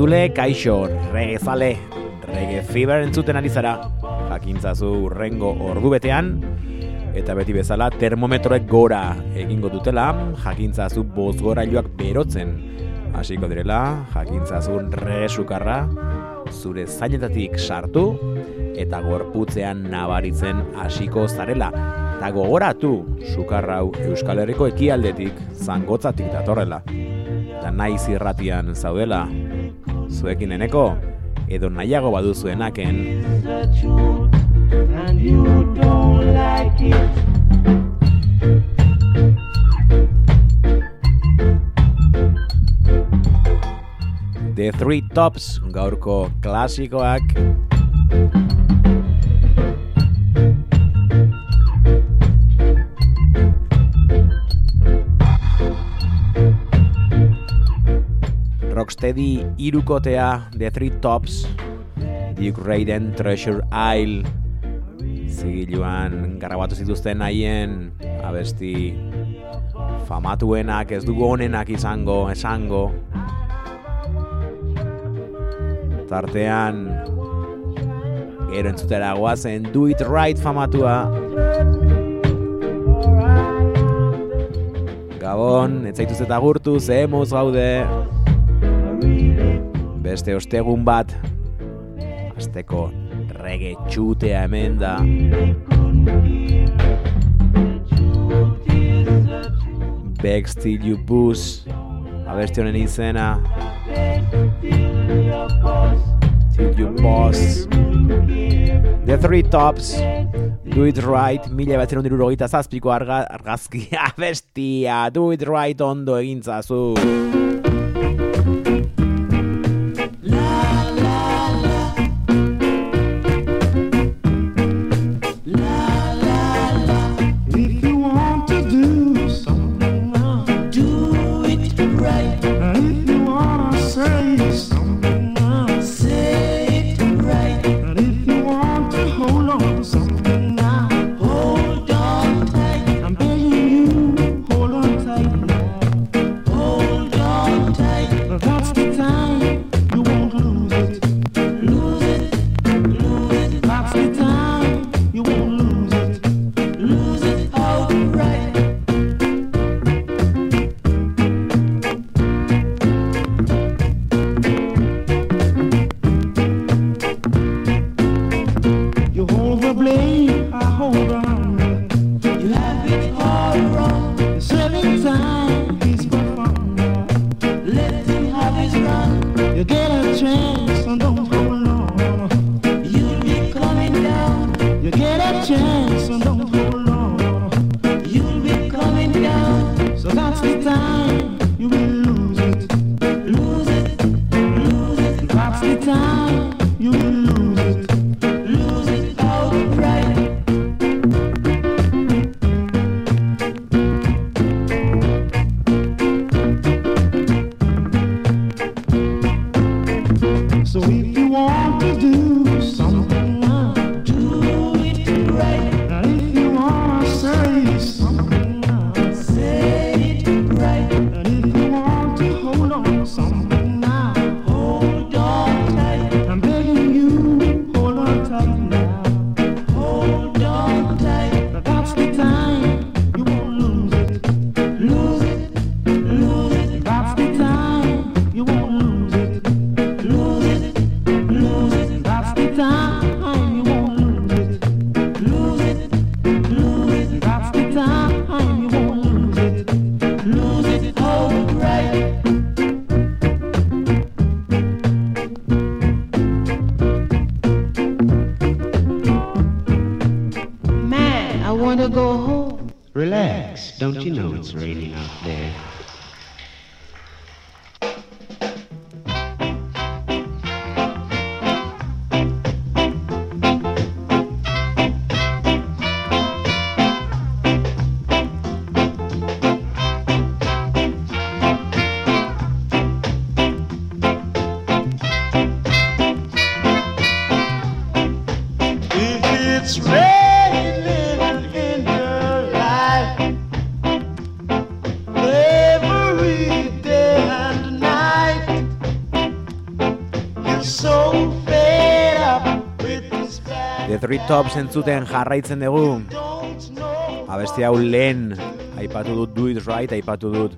entzule, kaixo regezale, rege fever entzuten ari zara, jakintzazu urrengo ordu betean, eta beti bezala termometroek gora egingo dutela, jakintzazu bozgorailuak berotzen hasiko direla, jakintzazu resukarra, zure zainetatik sartu, eta gorputzean nabaritzen hasiko zarela. Eta gogoratu, sukarra hau Euskal Herriko ekialdetik, zangotzatik datorrela. Eta naiz irratian zaudela, zuekin eneko, edo nahiago baduzuenaken, the Three Tops gaurko klasikoak, Rocksteady irukotea The Three Tops, Duke Raiden Treasure Isle, zigiluan garabatu zituzten haien abesti famatuenak ez dugu onenak izango, esango. Tartean, gero entzutera guazen Do It Right famatua. Gabon, etzaituz eta gurtu, ze emuz gaude. Beste ostegun bat, azteko rege txutea hemen da. Beg Still You Booze, abesti honen izena. Till You Boss. The Three Tops, Do it right, mila batzen ondiru rogeita zazpiko arga, argazkia bestia, do it right ondo egintzazu. Bad. The Three Tops entzuten jarraitzen dugu. Abesti hau lehen, aipatu dut Do It Right, aipatu dut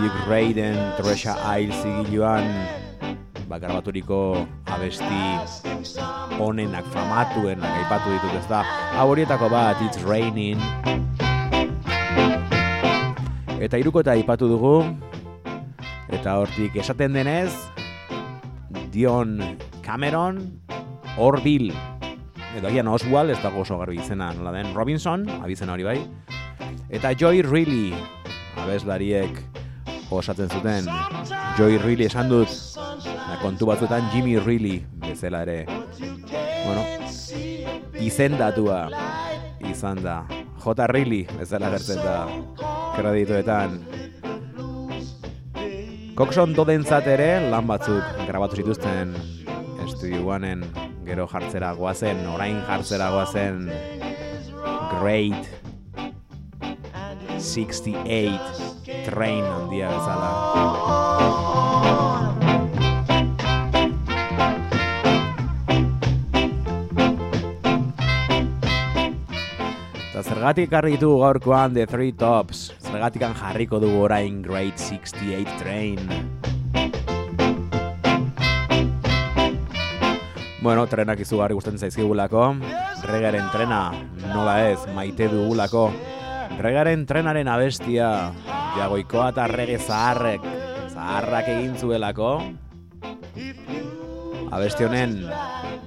Dick Raiden, Treasure Isle zigiluan, bakarabaturiko abesti onenak, famatuenak aipatu ditut ez da. Hau horietako bat, It's Raining. Eta iruko eta aipatu dugu, eta hortik esaten denez, Dion Cameron, Orville, edo agian Oswald, ez dago oso garbi izena nola den, Robinson, abizena hori bai, eta Joy Reilly, abeslariek osatzen zuten, Joy Reilly esan dut, na, kontu batzuetan Jimmy Reilly bezala ere, bueno, izendatua izan da, J. Reilly bezala gertzen da kredituetan. Coxon dodentzat ere lan batzuk grabatu zituzten estudioanen gero jartzera goazen, orain jartzera goazen Great 68 Train handia bezala. Eta zergatik ekarri ditugu gaurkoan The Three Tops, zergatikan jarriko dugu orain Great 68 Train. Bueno, trenak izugarri gustatzen zaizkigulako, regaren trena, nola ez, maite dugulako. Regaren trenaren abestia, jagoikoa eta rege zaharrek, zaharrak egin zuelako. Abesti honen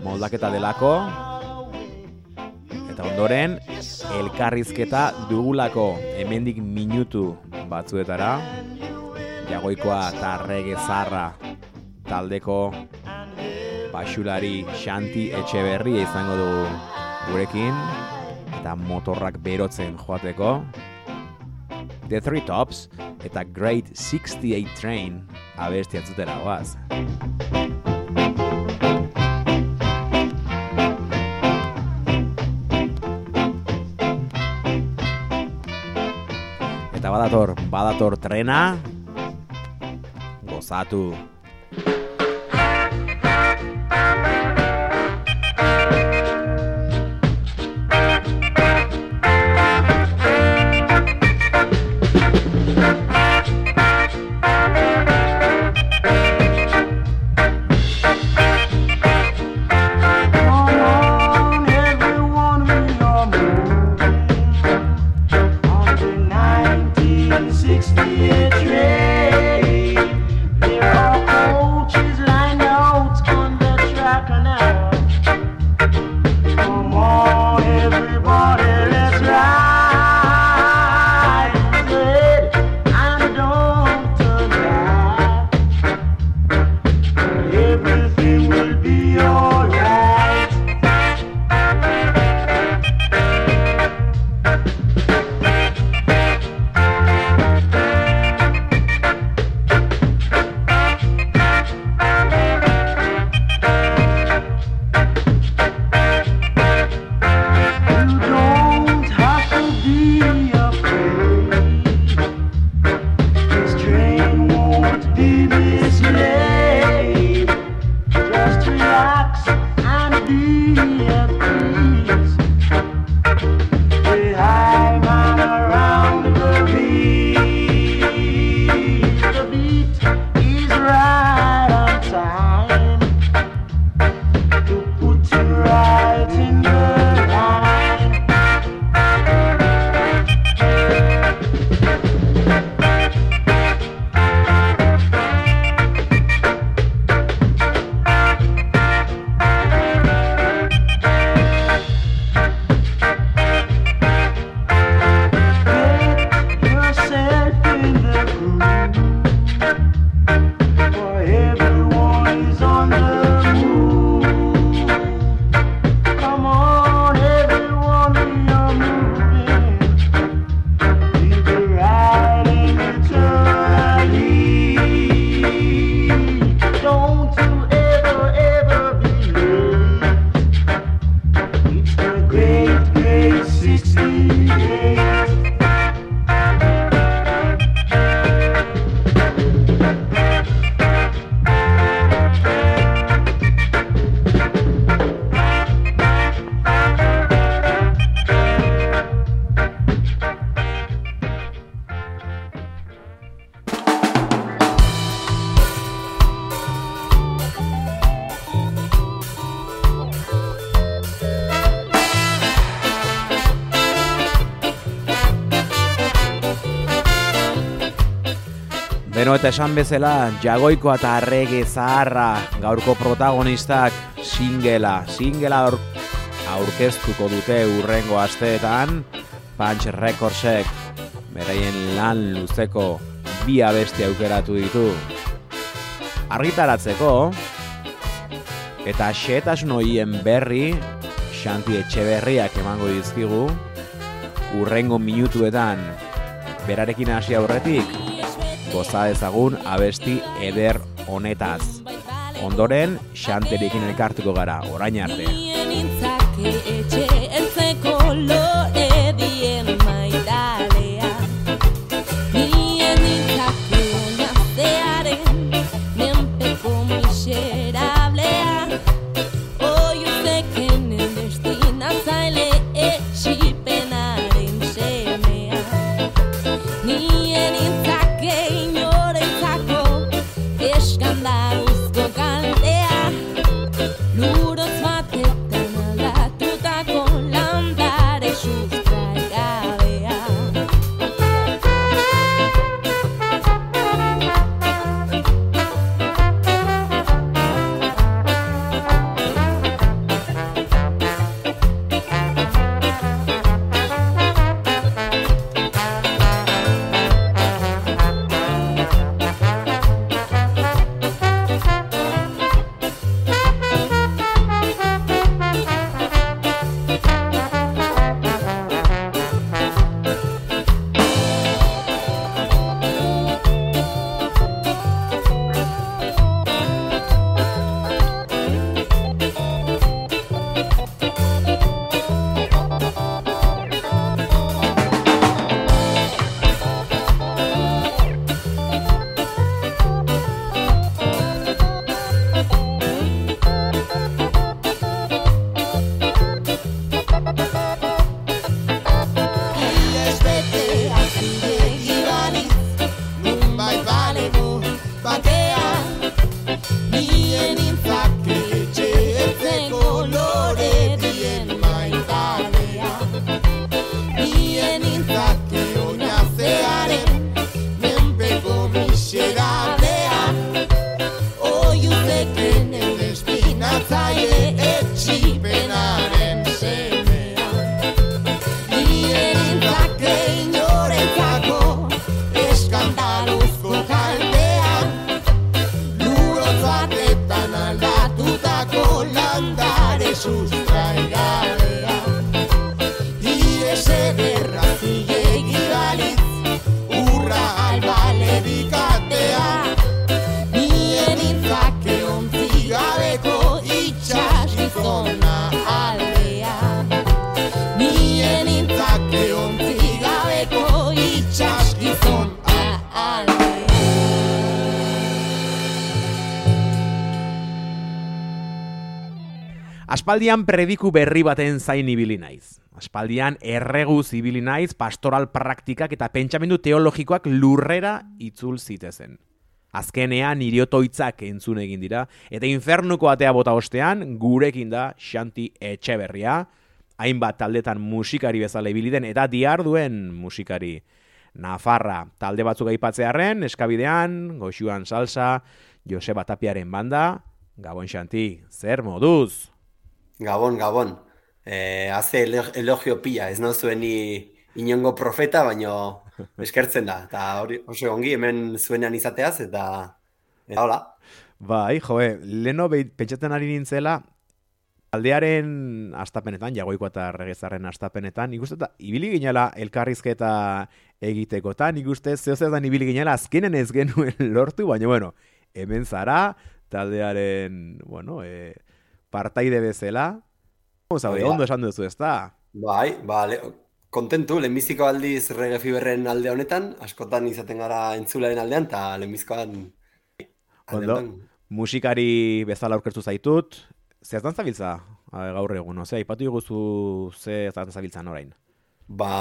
moldaketa delako, Eta ondoren, elkarrizketa dugulako hemendik minutu batzuetara, jagoikoa eta rege zarra taldeko basulari Xanti Etxeberria izango dugu gurekin eta motorrak berotzen joateko The Three Tops eta Great 68 Train abesti atzutera goaz. Eta badator, badator trena, gozatu. Beno eta esan bezala, jagoikoa eta arrege zaharra gaurko protagonistak singela, singela aur, aurkeztuko dute urrengo asteetan, Punch Recordsek beraien lan luzeko bi abesti aukeratu ditu. Argitaratzeko, eta xetasun horien berri, Xanti Etxeberriak emango dizkigu, urrengo minutuetan berarekin hasi aurretik, goza dezagun abesti eder honetaz. Ondoren, xanterekin elkartuko gara, orain arte. Aspaldian prediku berri baten zain ibili naiz. Aspaldian erreguz ibili naiz pastoral praktikak eta pentsamendu teologikoak lurrera itzul zitezen. Azkenean iriotoitzak entzun egin dira, eta infernuko atea bota ostean, gurekin da Xanti Etxeberria, hainbat taldetan musikari bezala ibili den eta diarduen musikari. Nafarra talde batzuk aipatzearren, eskabidean, goxuan salsa, Joseba Tapiaren banda, Gabon Xanti, zer moduz? Gabon, gabon. Eh, haze elo- elogio pila, ez nauzuen ni inongo profeta, baino eskertzen da. Eta hori oso ongi hemen zuenean izateaz, eta, eta hola. Bai, joe, leno behi- pentsatzen ari nintzela, aldearen astapenetan, jagoiko eta regezarren astapenetan, nik uste eta ibili ginela elkarrizketa egitekotan, nik uste zehozetan ibili ginela azkenen ez genuen lortu, baina bueno, hemen zara, taldearen, bueno, e, partaide bezala, Zaude, ondo esan duzu, ez da? Bai, ba, le, kontentu, lehenbiziko aldiz Reggae Feverren alde honetan, askotan izaten gara entzularen aldean, eta lehenbizkoan Ondo, musikari bezala aurkeztu zaitut, zertan zabiltza a, gaur egun, ozea, ipatu diguzu ze zertan zabiltzan orain. Ba,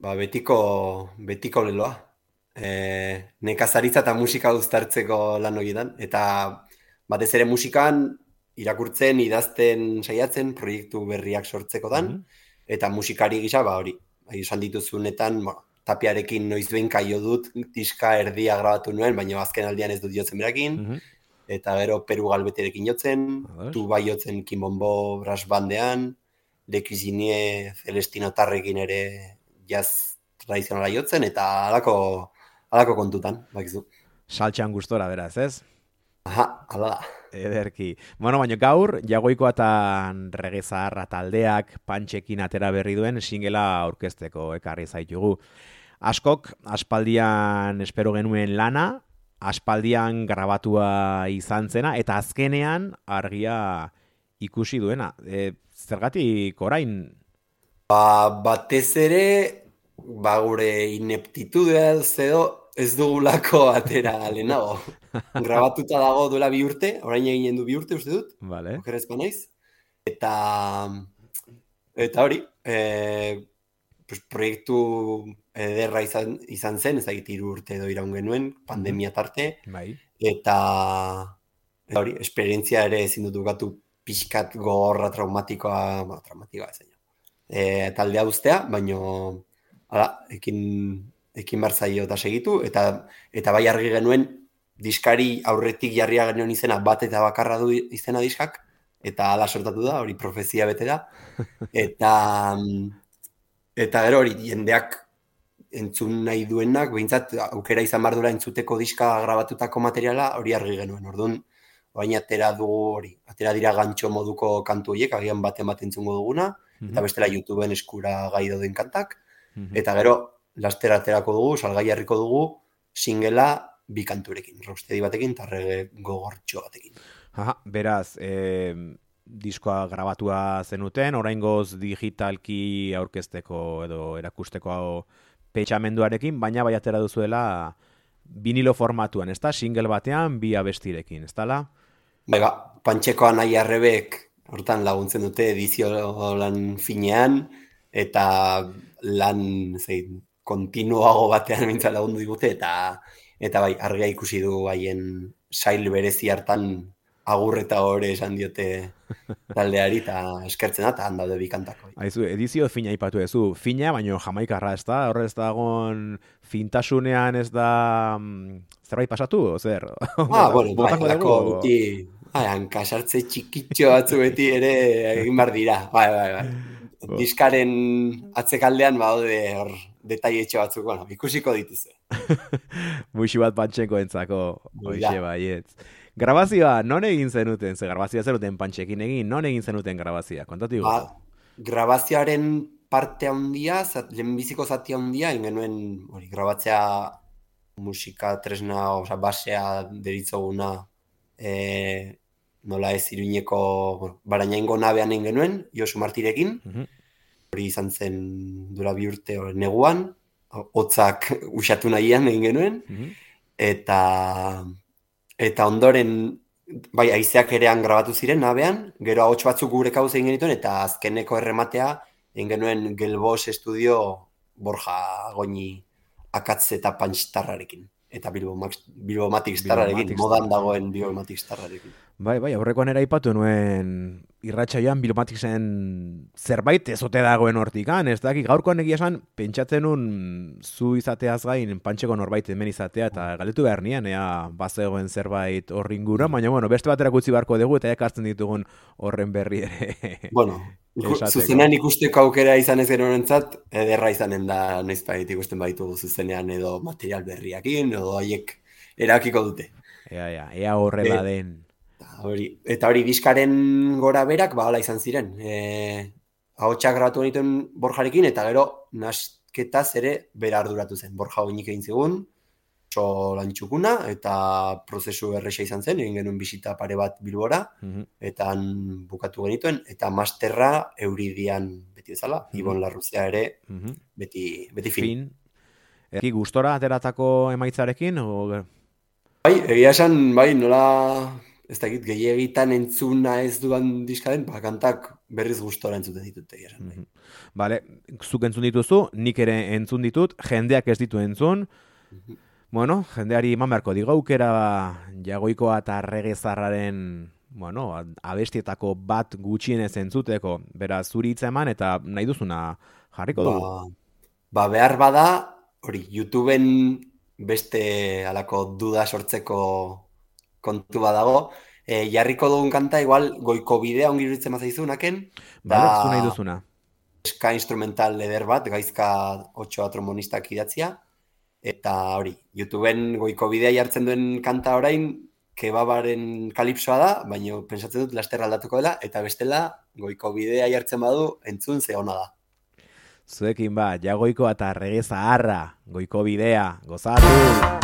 ba betiko, betiko leloa. E, nekazaritza eta musika uztartzeko lan horietan. Eta batez ere musikan irakurtzen, idazten saiatzen, proiektu berriak sortzekotan. Mhm. Eta musikari gisa, ba hori, bai, esan dituzunetan, ba, tapiarekin noiz duen kaio dut, diska erdia grabatu nuen, baina azken aldian ez dut jotzen berakin. Mhm. Eta gero Peru galbeterekin jotzen, tu bai jotzen Kimbombo brass bandean, Lekizinie Celestino Tarrekin ere jazz tradizionala jotzen, eta halako halako kontutan, bakizu. Saltxan gustora, beraz, ez? Aha, hala da. Ederki. Bueno, baina gaur, jagoiko eta rege zaharra taldeak pantxekin atera berri duen singela aurkezteko ekarri zaitugu. Askok, aspaldian espero genuen lana, aspaldian grabatua izan zena, eta azkenean argia ikusi duena. E, zergatik orain, Ba, batez ere, ba gure ineptitudea edo ez dugulako atera lehenago. Grabatuta dago duela bi urte, orain eginen du bi urte uste dut, vale? okerrez naiz. Eta, eta hori, e, pues, proiektu ederra izan, izan zen, ezagit hiru urte edo iraun genuen, pandemia tarte, Bai. eta, eta hori, esperientzia ere ezin dut bukatu pixkat gogorra traumatikoa, ba, traumatikoa ez e, taldea ustea, baino hala, ekin, ekin bar zaio eta segitu, eta, eta bai argi genuen diskari aurretik jarria genuen izena bat eta bakarra du izena diskak, eta hala sortatu da, hori profezia bete da, eta, eta gero hori jendeak entzun nahi duenak, behintzat aukera izan bar duela entzuteko diska grabatutako materiala, hori argi genuen, orduan, baina atera dugu hori, atera dira gantxo moduko kantu horiek, agian bat ematen entzungo duguna, eta bestela YouTubeen eskura gai dauden kantak, Mhm. eta gero laster aterako dugu, salgai jarriko dugu, singela bi kanturekin, rocksteady batekin, eta reggae gogortxo batekin. Aha, beraz, e, diskoa grabatua zenuten, oraingoz digitalki aurkezteko edo erakusteko hau pentsamenduarekin, baina bai atera duzuela vinilo formatuan, ezta? Single batean bi abestirekin, eztala? Bai, ba, pantxekoa nahi arrebek hortan laguntzen dute edizio lan finean, eta lan zein, kontinuago batean mintza lagundu digute, eta eta bai, argia ikusi du haien sail berezi hartan agur eta hore esan diote taldeari, eta eskertzen da, eta handaude bi kantako. Aizu, edizio fina ipatu duzu. Fina, baino jamaikarra, ez da? Horre ez dagon fintasunean ez da mm, zerbait pasatu, zer? Ah, bueno, bai, lako beti, bai, hankasartze txikitxo batzu beti ere egin behar dira, bai, bai, bai. Diskaren atzekaldean badaude hor detailetxo batzuk, bueno, ikusiko dituzte. Muixi bat pantxeko entzako, hoxe baietz. Grabazioa, non egin zenuten? Ze grabazioa zenuten pantxekin egin, non egin zenuten grabazioa? Kontatu. Ba, grabazioaren parte handia, zat, lehenbiziko zati handia, egin genuen hori, grabatzea musika tresna, oza, basea deritzoguna, e, nola ez iruñeko, bueno, barainaingo nabean egin genuen, Josu Martirekin, Mhm. Hori izan zen dura bi urte hori, neguan, hotzak usatu nahian egin genuen, Mhm. eta eta ondoren bai haizeak erean grabatu ziren nabean, gero ahots batzuk gure kauz egin genituen eta azkeneko errematea egin genuen Gelbos Estudio Borja Goñi akatz eta pantstarrarekin eta Bilbo Max Bilbo Matic Starrarekin, modan dagoen Bilbo Matic Starrarekin. Bai, bai, aurrekoan era ipatu nuen irratsaioan Bilomaticsen zerbait ezote dagoen hortikan, ez daki gaurkoan egia esan pentsatzen nun zu izateaz gain pantxeko norbait hemen izatea eta galetu behar nian, ea bazegoen zerbait horri inguruan, baina bueno, beste batera utzi beharko dugu eta ekartzen ditugun horren berri ere. Bueno, zuzenean ikusteko aukera izan ez genuenentzat ederra izanen da noizbait ikusten baitugu zuzenean edo material berriakin edo haiek erakiko dute. Ea, ea, ea horrela Eh, den. Eta hori, eta hori diskaren gora berak ba izan ziren. E, ahotsak grabatu genituen Borjarekin eta gero nasketaz ere bera arduratu zen. Borja oinik egin zigun, oso lantxukuna eta prozesu erresa izan zen, egin genuen bisita pare bat Bilbora Mhm. eta han bukatu genituen eta masterra Euridian beti bezala, Mhm. Ibon Larruzea ere Mhm. beti beti fin. Fin. Eki gustora ateratako emaitzarekin, o... Bai, egia esan, bai, nola ez dakit gehiegitan entzuna ez dudan diska den, ba, kantak berriz gustora entzuten ditut egia esan. Bai. Mhm. Bale, zuk entzun dituzu, nik ere entzun ditut, jendeak ez ditu entzun. Bueno, jendeari eman beharko digo aukera jagoikoa eta regezarraren bueno, abestietako bat gutxienez entzuteko. Beraz, zuri hitza eman eta nahi duzuna jarriko dugu. Ba, ba, behar bada, hori, YouTubeen beste alako duda sortzeko kontu badago, e, jarriko dugun kanta, igual, goiko bidea ongi iruditzen mazaizu naken, Bale, da- zu nahi duzuna. ska instrumental eder bat, gaizka otxoa trombonistak idatzia, eta hori, YouTubeen goiko bidea jartzen duen kanta orain, kebabaren kalipsoa da, baina pentsatzen dut laster aldatuko dela, eta bestela goiko bidea jartzen badu, entzun ze ona da. Zuekin ba, jagoikoa eta regezaharra, goiko bidea, gozatu!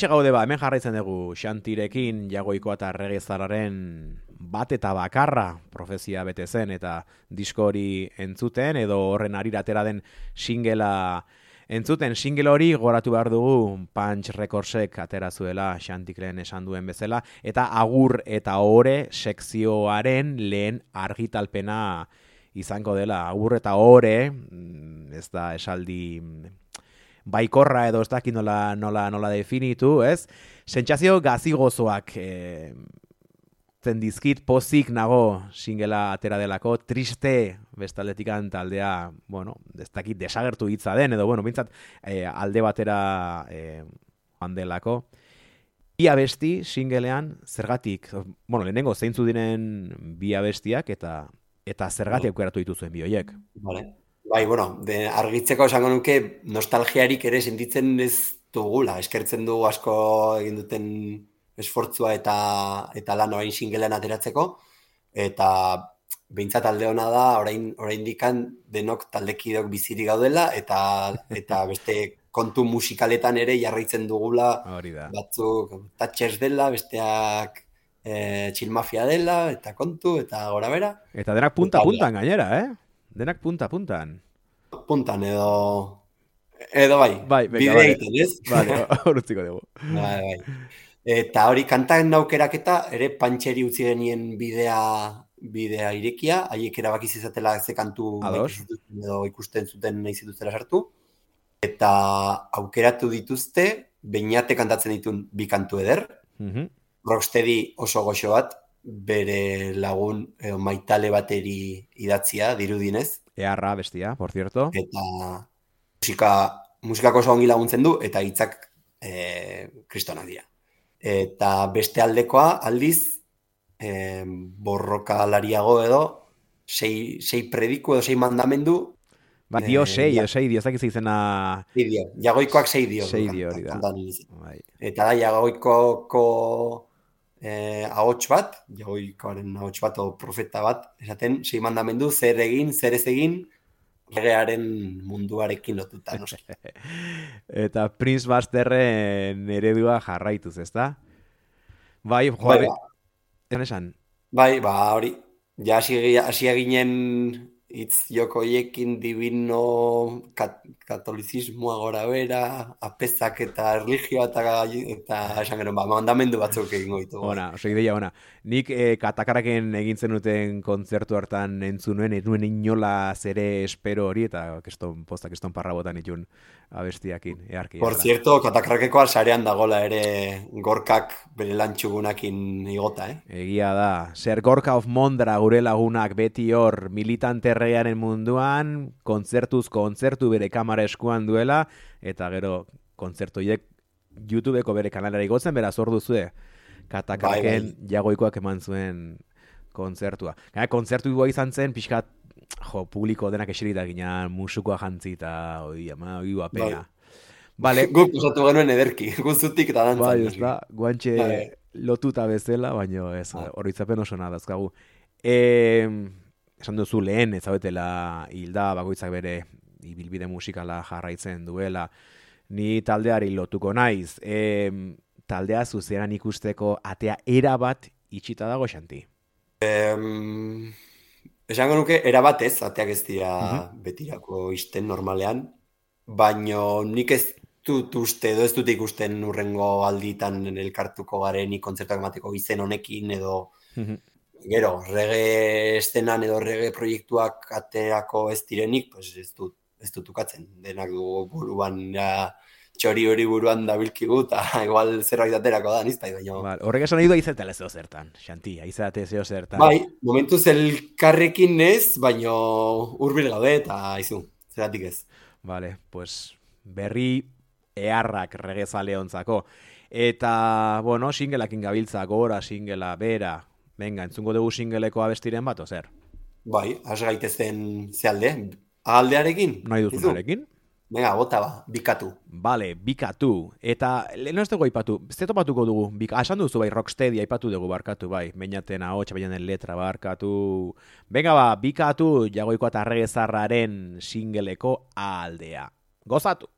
Hemen gaude ba, hemen jarraitzen dugu Xantirekin jagoikoa eta regezararen bat eta bakarra profezia bete zen eta disko hori entzuten edo horren arira atera den singela entzuten. Single hori goratu behar dugu Punch Recordsek atera zuela Xantik esan duen bezala eta agur eta ore sekzioaren lehen argitalpena izango dela. Agur eta ore mm, ez da esaldi mm, baikorra edo ez dakit nola, nola, nola definitu, ez? Sentsazio gazigozoak e, zen dizkit pozik nago singela atera delako, triste bestaletikan taldea, bueno, ez dakit desagertu hitza den, edo, bueno, bintzat e, alde batera e, joan delako. Bi abesti singelean zergatik, bueno, lehenengo zeintzu diren bi abestiak eta eta zergatik aukeratu dituzuen bi hoiek. Vale. Bai, bueno, de, argitzeko esango nuke nostalgiarik ere sentitzen ez dugula. Eskertzen dugu asko egin duten esfortzua eta eta lan orain singlean ateratzeko. Eta behintzat alde hona da, orain, orain dikan denok taldekidok bizirik gaudela, eta, eta beste kontu musikaletan ere jarraitzen dugula batzuk tatxers dela, besteak e, txilmafia dela, eta kontu, eta gora bera. Eta denak punta-puntan gainera, eh? Denak punta-puntan. Puntan edo... Edo bai, Bai, vale. egiten, ez? Vale, hor utziko dugu. Bai, bai. Eta hori kantaen aukeraketa ere pantxeri utzi genien bidea bidea irekia, haiek erabaki zezatela ze kantu edo ikusten zuten nahi zituztela sartu. Eta aukeratu dituzte, beinate kantatzen ditun bi kantu eder, Mhm. Rocksteady oso goxo bat, bere lagun edo maitale bateri idatzia, dirudinez, Earra bestia, por cierto. eta musika, musikako oso ongi laguntzen du, eta hitzak e, kristonak dira. Eta beste aldekoa, aldiz, e, borrokalariago edo, sei, sei prediku edo sei mandamendu, Ba, dio Eh, sei, dio, ez dakiz izena... sei dio, jagoikoak sei dio. Sei dio hori da. Bai. Eta da, jagoikoko eh, ahots bat, jagoikoaren ahots bat, o profeta bat, esaten, sei mandamendu, zer egin, zer ez egin, regearen munduarekin lotuta, noski. Eta Prince Busterren eredua jarraituz, ezta? Bai, jo, Bai, ba, esan bai, ba, hori, ja hasi hasia ginen hitz jokoiekin divino kat, katolizismoa gora bera, apezak eta erligioa eta, eta esan gero, ba, mandamendu batzuk egingo ditugu. Ona, oso ideia ona. Nik eh, katakaraken egin zenuten kontzertu hartan entzun nuen, ez nuen inola zere espero hori, eta keston, posta keston parra botan itun abestiakin, earki. Por jarra. cierto, katakrakeko sarean dagola ere gorkak bere lantxugunakin igota, eh? Egia da, zer Gorka of Mondra gure lagunak beti hor militante errearen munduan, kontzertuz kontzertu bere kamara eskuan duela, eta gero kontzertu hiek YouTubeko bere kanalera igotzen, beraz hor duzue, katakaken Bai, jagoikoak eman zuen kontzertua. Gaina, kontzertu izan zen, pixkat, jo, publiko denak eserita ginean, musukoa jantzi eta, oi, ama, oi, apena. Vale, Guk usatu genuen ederki, guzutik eta dantzan. Bai, ez da, guantxe Bai. lotuta bezala, baina ez, Bai. horitzapen oso nadazkagu. E, esan duzu lehen, ez zabetela hilda bakoitzak bere ibilbide musikala jarraitzen duela, ni taldeari lotuko naiz. E, taldea zuzeran ikusteko atea erabat itxita dago xanti. Em, esango nuke, erabat ez, ateak ez dira Mhm. betirako isten normalean, baino nik ez dut uste, edo ez dut ikusten urrengo alditan elkartuko garenik kontzertuak emateko izen honekin edo gero, rege estenan edo rege proiektuak aterako ez direnik, pues ez dut, ez dut ukatzen. Denak dugu buruan, ja, txori hori buruan dabilkigu, eta igual zerbait aterako da, niztai, baina... Vale, horrek esan nahi du aizetela zeo zertan, xanti, aizate zeo zertan. Bai, momentuz elkarrekin ez, baino hurbil gaude eta izu, zeratik ez. Vale, pues berri eharrak regezale ontzako. Eta, bueno, singelakin gabiltza gora, singela, bera. Venga, entzungo dugu singeleko abestiren bat, o zer? Bai, has gaitezen ze alde, aldearekin? Nahi duzunarekin? Venga, bota ba, bikatu. Bale, bikatu. Eta lehen ez dugu aipatu, ze topatuko dugu? Bik, asan ah, duzu bai, Rocksteady aipatu dugu barkatu bai, meinaten ahotsa, bainaten letra barkatu. Venga ba, bikatu jagoiko eta regezarraren singeleko aldea. Gozatu!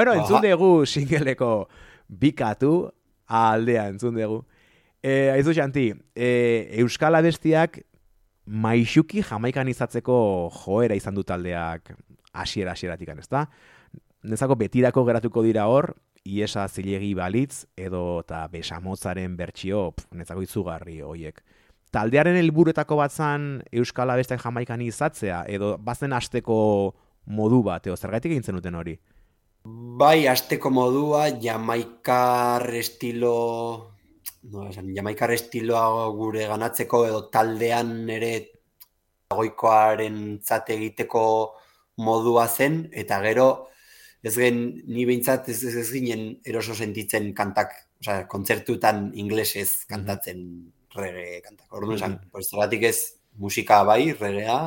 Bueno, entzun dugu singeleko bikatu, aldea entzun dugu. E, Aizu Xanti, e, Euskal Abestiak maixuki jamaikan izatzeko joera izan du taldeak hasiera hasieratik ez da? Nezako betirako geratuko dira hor, iesa zilegi balitz edo eta besamotzaren bertsio netzako izugarri hoiek. Taldearen helburuetako bat zan Euskal Abestiak jamaikan izatzea edo bazen asteko modu bat, edo zergaitik egin zenuten hori? Bai, asteko modua, jamaikar estilo, no, esan, jamaikar estiloa gure ganatzeko edo taldean ere goikoaren zate egiteko modua zen, eta gero, ez gen, ni behintzat ez, ez, ginen eroso sentitzen kantak, osea, kontzertutan inglesez kantatzen reggae kantak. Orduan esan, pues, zergatik ez musika bai, reggaea,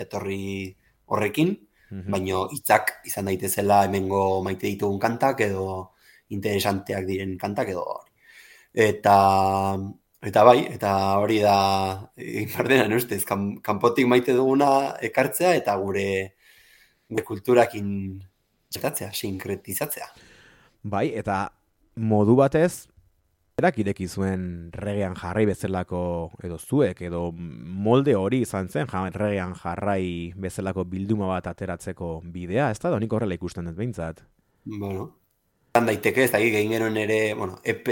jatorri horrekin, baino hitzak izan daitezela hemengo maite ditugun kantak edo interesanteak diren kantak edo hori. Eta eta bai, eta hori da egin behar dena, no ustez, kan, kanpotik maite duguna ekartzea eta gure gure kulturakin txertatzea, sinkretizatzea. Bai, eta modu batez, berak ireki zuen regean jarrai bezalako edo zuek edo molde hori izan zen ja, regean jarrai bezalako bilduma bat ateratzeko bidea, ez da, nik horrela ikusten dut behintzat. Bueno, izan daiteke, ez da, egin genuen ere, bueno, EP,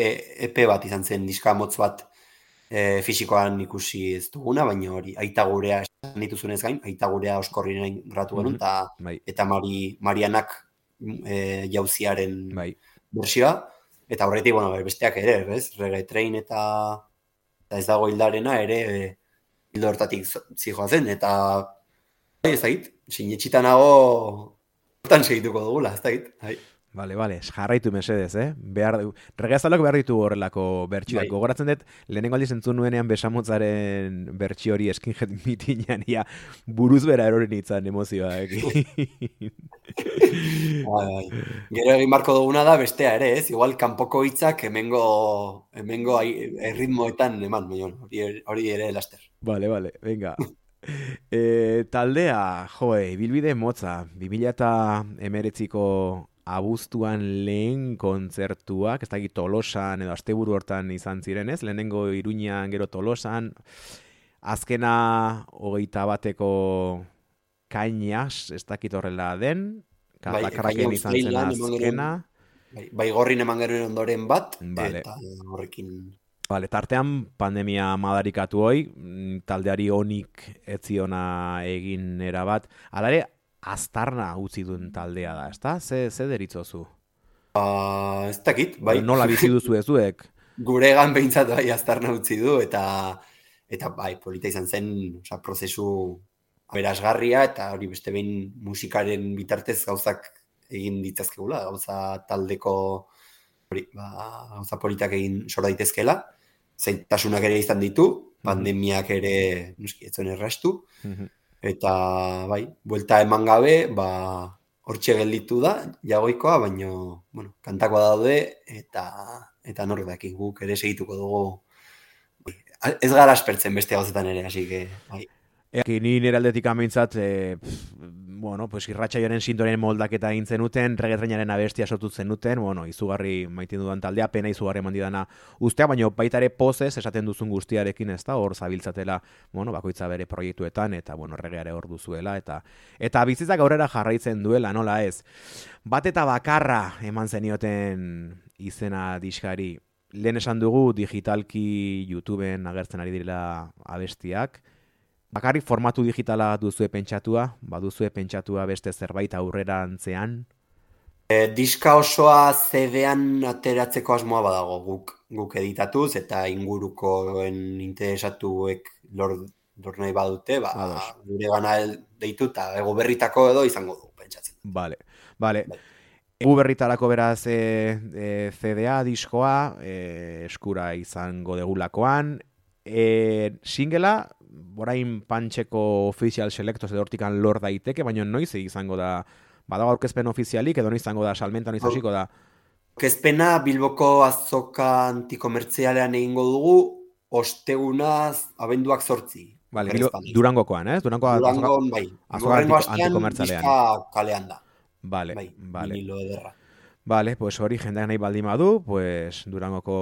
EP bat izan zen diska motz bat e, fisikoan ikusi ez duguna, baina hori, aita gurea esan dituzunez gain, aita gurea oskorrien gratu genuen, eta, Bai, eta Mari, Marianak e, jauziaren bai. bersioa, eta horretik, bueno, besteak ere, ez? Reggae train eta, eta ez dago hildarena ere e, hildo hortatik zo- zijoazen, eta bai, ez dakit, sinetxita nago hortan segituko dugula, ez dakit, bai. Bale, bale, jarraitu mesedez, eh? Behar, regeazalok behar ditu horrelako bertsioak. Bai. Gogoratzen dut, lehenengo aldiz entzun nuenean besamotzaren bertsio hori skinhead mitinean, ia, buruz bera eroren itzan emozioak. Bai, bai. Gero egin barko duguna da bestea ere, ez? Igual kanpoko hitzak hemengo hemengo erritmoetan eman, hori hori ere laster. Bale, bale, venga. E, taldea, joe, bilbide motza, 2000 eta emeretziko abuztuan lehen kontzertuak, ez dakit tolosan edo asteburu hortan izan ziren ez, lehenengo iruñan gero tolosan, azkena hogeita bateko kainas, ez dakit horrela den, Bai, katakarraken ekaina izan zen azkena, Bai, bai gorrin eman genuen ondoren bat, Vale. eta horrekin Vale, tartean pandemia madarikatu hoi, mm, taldeari onik etziona egin erabat. Hala ere, aztarna utzi duen taldea da, ezta? Ze, ze deritzozu? ba, ez dakit, bai. Nola bizi duzu ezuek? Guregan behintzat bai aztarna utzi du eta eta bai polita izan zen, osea, prozesu aberasgarria eta hori beste behin musikaren bitartez gauzak egin ditzazkegula, gauza taldeko hori, ba, gauza politak egin sor daitezkela, zaitasunak ere izan ditu, pandemiak ere noski ez zuen errastu, eta bai, buelta eman gabe, ba, hortxe gelditu da, jagoikoa, baino, bueno, kantakoa daude, eta eta nork daki, guk ere segituko dugu, bai, ez gara aspertzen beste gauzetan ere, hasi que, bai. Eki, ni nire aldetik amintzat, e, bueno, pues irratxaioaren sintoren moldaketa egin zenuten, regetrainaren abestia sortu zenuten, bueno, izugarri maitin dudan taldea, pena izugarri eman didana ustea, baina baita ere pozez esaten duzun guztiarekin, ez da, hor zabiltzatela, bueno, bakoitza bere proiektuetan, eta, bueno, regeare hor duzuela, eta eta bizitzak aurrera jarraitzen duela, nola ez. Bat eta bakarra eman zenioten izena diskari, lehen esan dugu digitalki YouTubeen agertzen ari direla abestiak, Bakarrik formatu digitala duzue pentsatua, baduzue pentsatua beste zerbait aurrera antzean. E, diska osoa CD-an ateratzeko asmoa badago guk guk editatuz eta ingurukoen interesatuek lor, lor nahi badute, ba, Ados. gure gana deitu eta ego berritako edo izango du pentsatzen. Vale, vale. Gu berritarako beraz e, e, CDA, diskoa, e, eskura izango degulakoan. E, singela, orain pantxeko official selectos edo hortikan lor daiteke, baina noiz izango da, badago aurkezpen ofizialik, edo noiz izango da, salmenta noiz hasiko da. Kezpena Bilboko azoka antikomertzialean egingo dugu, ostegunaz abenduak sortzi. Vale, Bilbo-. Durangokoan, ez? Durango Durangon, bai. azoka Hurrengo antiko- astean antikomertzialean. diska kalean da. Vale, Bai, vale. vinilo ederra. Vale, pues hori jendeak nahi baldin badu, pues Durangoko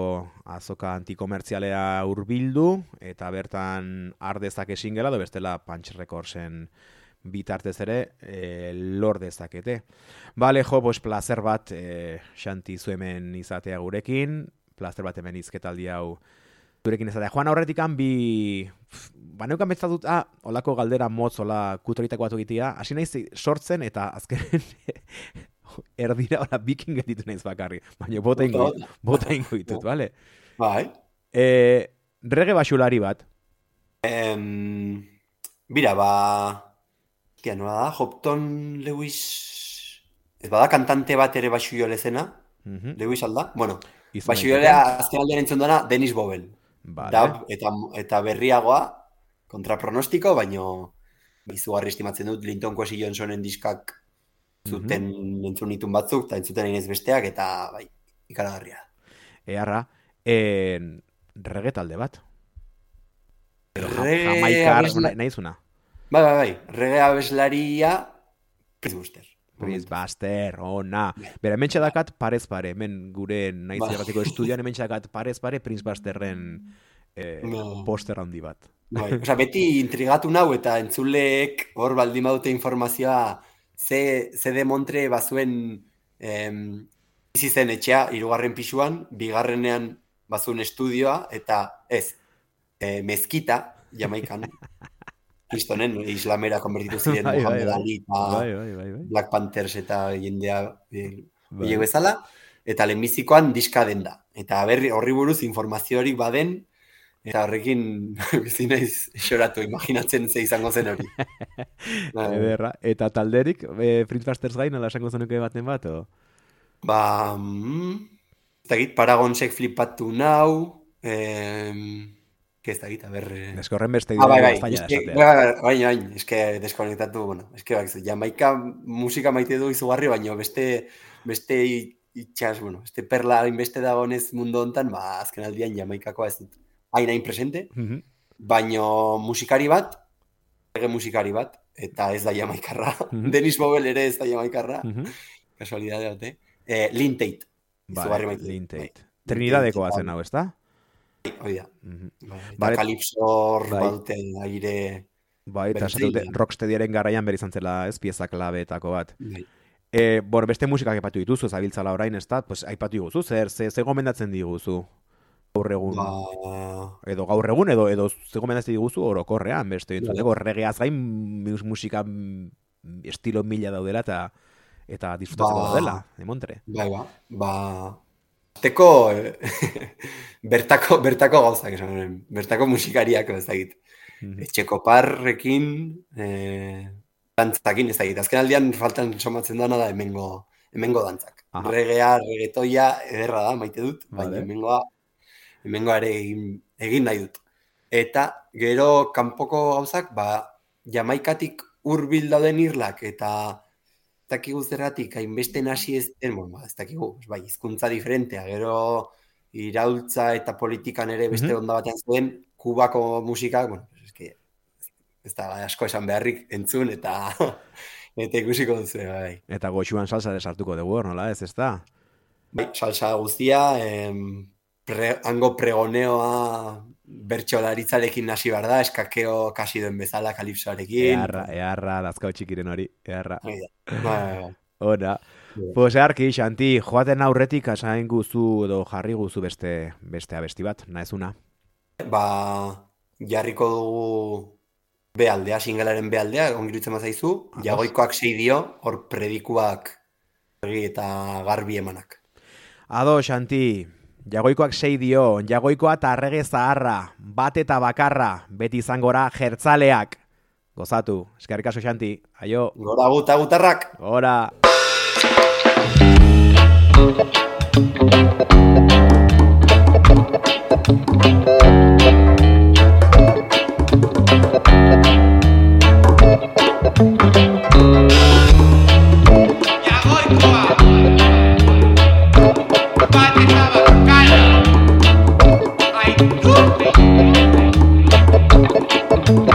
azoka antikomertzialea hurbildu eta bertan har dezake singela edo bestela Punch Recordsen bitartez ere e, lor dezakete. Vale, jo, pues placer bat e, xanti zu hemen izatea gurekin, placer bat hemen izketaldi hau zurekin izatea. Joan aurretikan bi... Baneukan betzat dut, ah, olako galdera motz, ola kutoritako bat egitea, hasi naiz sortzen eta azkenen erdira hola bikin gelditu naiz bakarri. Baina bota ingo, Bota, ingo ditut, bale? Bai. E, rege basulari bat. Em, bira, ba... Tia, nola da? Hopton Lewis... Ez bada kantante bat ere basu lezena? Mhm. Lewis alda? Bueno, basu daiteke. azken aldean entzun dana Dennis Bobel. Vale. Dab, eta, eta berriagoa, kontrapronostiko, baino izugarri estimatzen dut Linton Kwesi Johnsonen diskak zuten entzun nitun batzuk, eta entzuten inez besteak, eta bai, ikaragarria. Earra, en, rege talde bat. Edo ja, Reggae jamaikar, abesla- nahi zuna. Bai, bai, bai, reggae abeslaria, Prince Buster. Prince Buster, ona. Bera, hemen dakat parez pare, hemen gure naiz Bai. irratiko estudian, hemen dakat parez pare Prince Busterren eh, No. poster handi bat. Bai, osea, beti intrigatu nau eta entzuleek hor baldin badute informazioa ze, ze demontre bazuen em, bizi zen etxea hirugarren pisuan, bigarrenean bazuen estudioa eta ez, e, mezkita, Jamaikan, kristonen islamera konbertitu ziren Bai, bai, Muhammad bai. Ali eta Bai, bai, bai, bai. Black Panthers eta jendea e, Bai. bezala, eta lehenbizikoan diska den da. Eta berri horri buruz informaziorik baden, eta horrekin bizi naiz xoratu, imaginatzen ze izango zen hori. Bai. Ederra. Eta talderik, e, Prince Busters gain, ala esango zenuke baten bat, o? Ba, mm, ez dakit, Paragonsek flipatu nau, em, que ez dakit, a ber... eh, que horren beste Ah, bai, bai, eske, esatea. bai, bai, bai, eske deskonektatu, bueno, eske bak, Jamaika musika maite du izugarri, baina beste, beste itxas, bueno, beste perla hainbeste dagoenez mundu hontan, ba, azken aldian Jamaikakoa ez dut hain hain presente, Mhm. baino musikari bat, ege musikari bat, eta ez da Jamaikarra. Mhm. Dennis Bobel ere ez da Jamaikarra, Mhm. kasualidade bate. Eh, Lin Tate, Bai, Lin bai. Tate. Trinidadekoa zen hau, ezta? Hoi da. Bai, Vale. Kalipsor, Bai. badute aire... Bai, eta dute Rocksteadyaren garaian bere izan zela, ez, pieza klabeetako bat. Bai. E, bor, beste musikak aipatu dituzu, zabiltzala orain, ez da? Pues, aipatu diguzu, zer, ze, ze gomendatzen diguzu? Gaur egun, Ba, edo gaur egun, edo, edo ze gomendatzen diguzu orokorrean, beste entzuteko, regeaz gain mus- musika mm, estilo mila daudela, eta eta disfrutatzeko Ba. daudela, emontre. bai, ba, ba, Azteko, eh, bertako, bertako gauzak esan nuen, bertako musikariak ez dakit. Mhm. Etxeko parrekin, eh, dantzakin ez dakit. Azken aldian faltan somatzen dana da hemengo, hemengo dantzak. Aha. Regea, regetoia, ederra da, maite dut, baina hemengoa, hemengoa ere egin, egin nahi dut. Eta gero kanpoko gauzak, ba, jamaikatik hurbil dauden irlak eta ez dakigu zergatik hainbeste nasi ez den, bueno, ba, ez dakigu, bai, hizkuntza diferentea, gero iraultza eta politikan ere beste Mhm. onda batean zuen, kubako musika, bueno, es que ez da asko esan beharrik entzun eta eta ikusiko duzu, bai. Eta goxuan salsa ere sartuko dugu, hor, nola ez, ez da? Bai, salsa guztia, em, pre, hango pregoneoa bertxolaritzarekin hasi behar da, eskakeo kasi duen bezala kalipsoarekin. Earra, earra, dazkau txikiren hori, earra. Bai, bai, bai. Ora. Bai. Pues earki, Xanti, joaten aurretik asain guzu edo jarri guzu beste, beste abesti bat, naezuna. Ba, jarriko dugu bealdea, singalaren bealdea, ongirutzen bazaizu, Ados. jagoikoak sei dio, hor predikuak eta garbi emanak. Ado, Xanti, jagoikoak sei dio, jagoikoa eta arrege zaharra, bat eta bakarra, beti izangora jertzaleak. Gozatu, eskerrik asko, Xanti, aio, Gora guta gutarrak! ora. Yagoikoa Bat eta bakara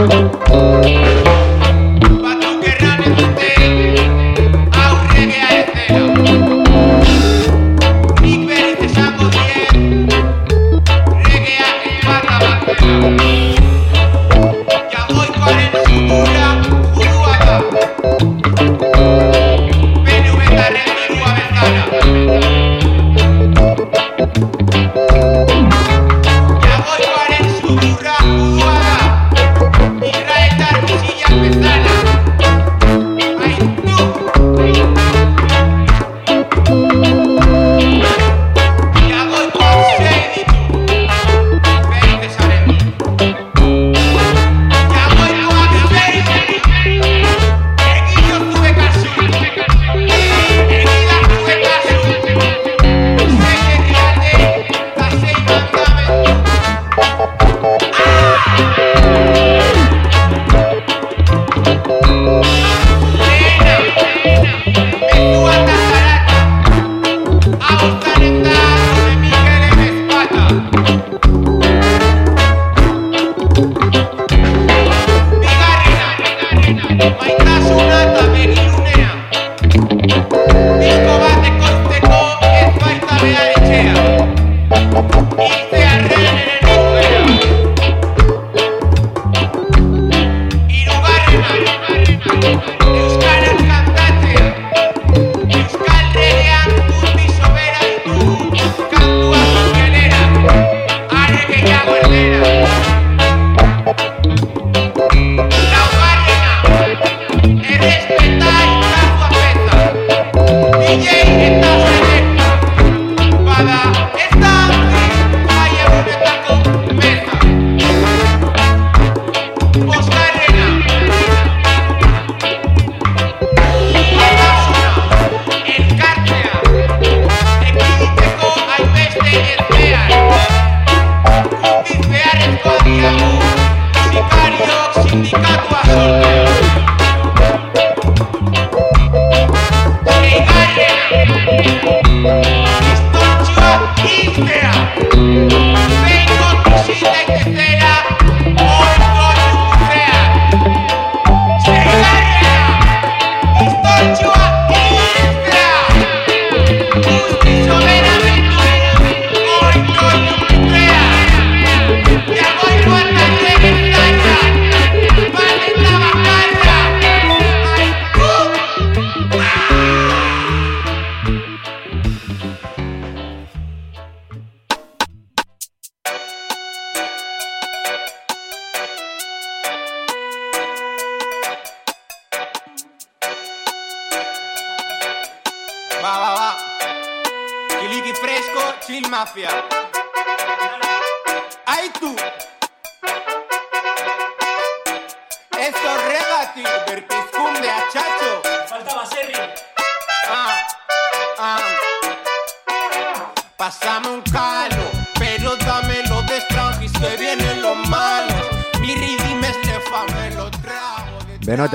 Batzuk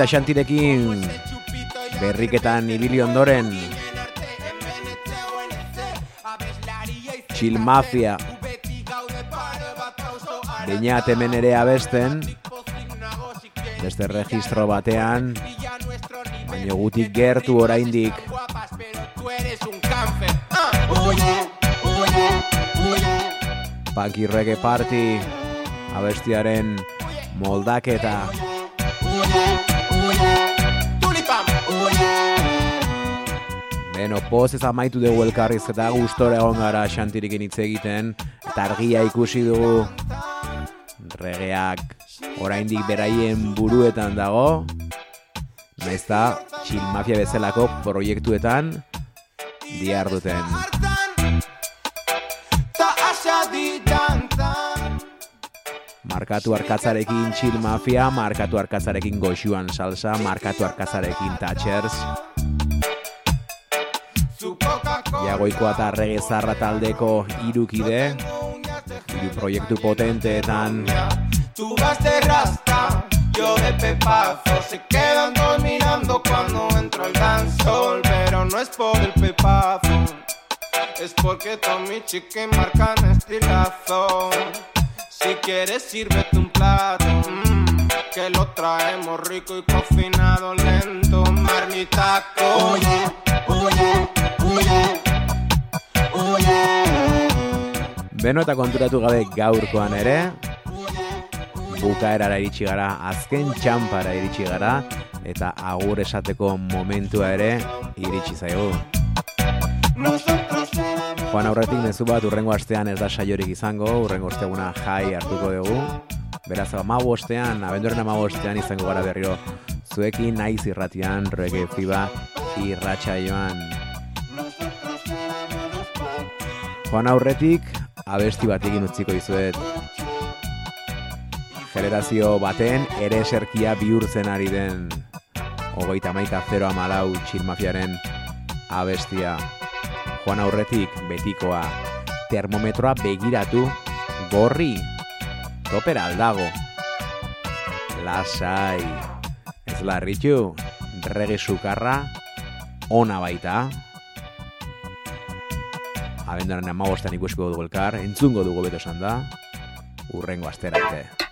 xantirekin berriketan ibili ondoren Chill Mafia Beinat hemen ere abesten Beste registro batean Baina gutik gertu oraindik. Punky Reggae Party abestiaren moldaketa Beno, poz ez amaitu dugu elkarriz eta gustora egon gara xantirikin hitz egiten eta argia ikusi dugu. Regeak oraindik beraien buruetan dago. Naizta, Chill Mafia bezalako proiektuetan asadi dantan. Markatu arkatzarekin Chill Mafia, markatu arkatzarekin Goxuan Salsa, markatu arkatzarekin Thatchers, Jagoikoa eta Rege Zarra taldeko irukide, hiru proiektu potenteetan Tú vas de rasta, yo de pepazo. Se quedan todos mirando cuando entro al dancehall, pero no es por el pepazo. Es porque todos mis chiques marcan estilazo. Si quieres, sírvete un plato. mm, que lo traemos rico y cocinado lento. Marmitaco. Oye, oye, oye, Beno eta konturatu gabe gaurkoan ere bukaerara iritsi gara, azken txampara iritsi gara eta agur esateko momentua ere iritsi zaigu. Joan aurretik mezu bat urrengo astean ez da saiorik izango, urrengo osteguna jai hartuko dugu. Beraz, amago ostean, abenduaren amago ostean izango gara berriro zuekin naiz irratian, reggae fiba irratsaioan. Joan aurretik, abesti batekin utziko dizuet. Generazio baten ere eserkia bihurtzen ari den hogeita maika 0 amalau txilmafiaren abestia. Joan aurretik betikoa termometroa begiratu gorri topera aldago. Lasai, ez larritu, rege sukarra, ona baita. Abenduaren amagostan ikusko dugu elkar, entzungo dugu beto esan da, urrengo astera arte.